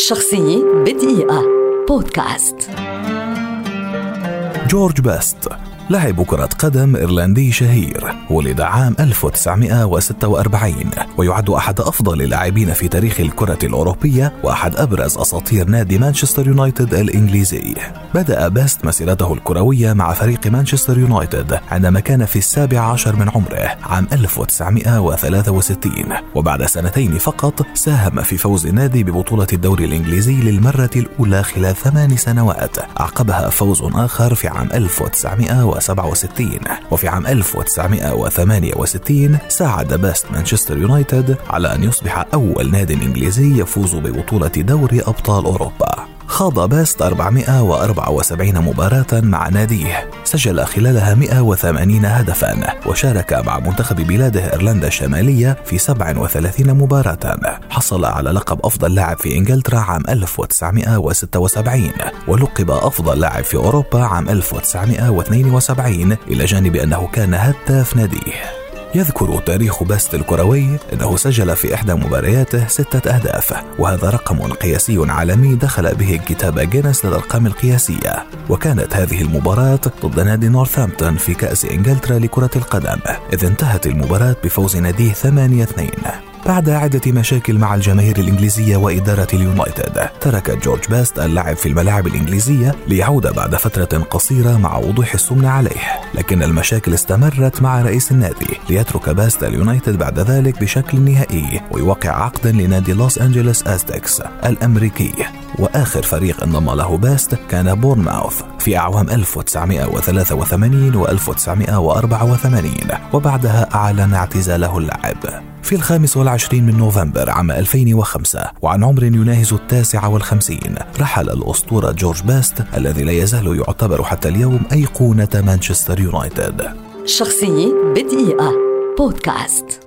شخصية بدقيقة. بودكاست. جورج بيست لاعب كرة قدم إيرلندي شهير. ولد عام 1946 ويعد أحد أفضل اللاعبين في تاريخ الكرة الأوروبية وأحد أبرز أساطير نادي مانشستر يونايتد الإنجليزي. بدأ بيست مسيرته الكروية مع فريق مانشستر يونايتد عندما كان في السابع عشر من عمره عام 1963 وبعد سنتين فقط ساهم في فوز النادي ببطولة الدوري الإنجليزي للمرة الأولى خلال ثمان سنوات. عقبها فوز آخر في عام 1900 1967 وفي عام 1968 ساعد بيست مانشستر يونايتد على أن يصبح أول نادي إنجليزي يفوز ببطولة دوري أبطال أوروبا. خاض بيست 474 مباراة مع ناديه. سجل خلالها 180 هدفا وشارك مع منتخب بلاده إيرلندا الشمالية في 37 مباراة. حصل على لقب أفضل لاعب في إنجلترا عام 1976 ولقب أفضل لاعب في أوروبا عام 1972 إلى جانب أنه كان هداف ناديه. يذكر تاريخ باست الكروي أنه سجل في إحدى مبارياته ستة أهداف وهذا رقم قياسي عالمي دخل به كتاب جينيس للأرقام القياسية. وكانت هذه المباراة ضد نادي نورثامبتون في كأس إنجلترا لكرة القدم إذ انتهت المباراة بفوز ناديه 8-2 بعد عدة مشاكل مع الجماهير الإنجليزية وإدارة اليونايتد ترك جورج باست اللعب في الملاعب الإنجليزية ليعود بعد فترة قصيرة مع وضوح السمن عليه. لكن المشاكل استمرت مع رئيس النادي ليترك باست اليونايتد بعد ذلك بشكل نهائي ويوقع عقدا لنادي لوس أنجلوس أزتكس الأمريكي. وآخر فريق انضم له باست كان بورنماوث في أعوام 1983 و 1984 وبعدها أعلن اعتزاله اللعب في الخامس والعشرين من نوفمبر عام 2005 وعن عمر يناهز التاسع والخمسين رحل الأسطورة جورج باست الذي لا يزال يعتبر حتى اليوم أيقونة مانشستر يونايتد. شخصية بدقيقة. بودكاست.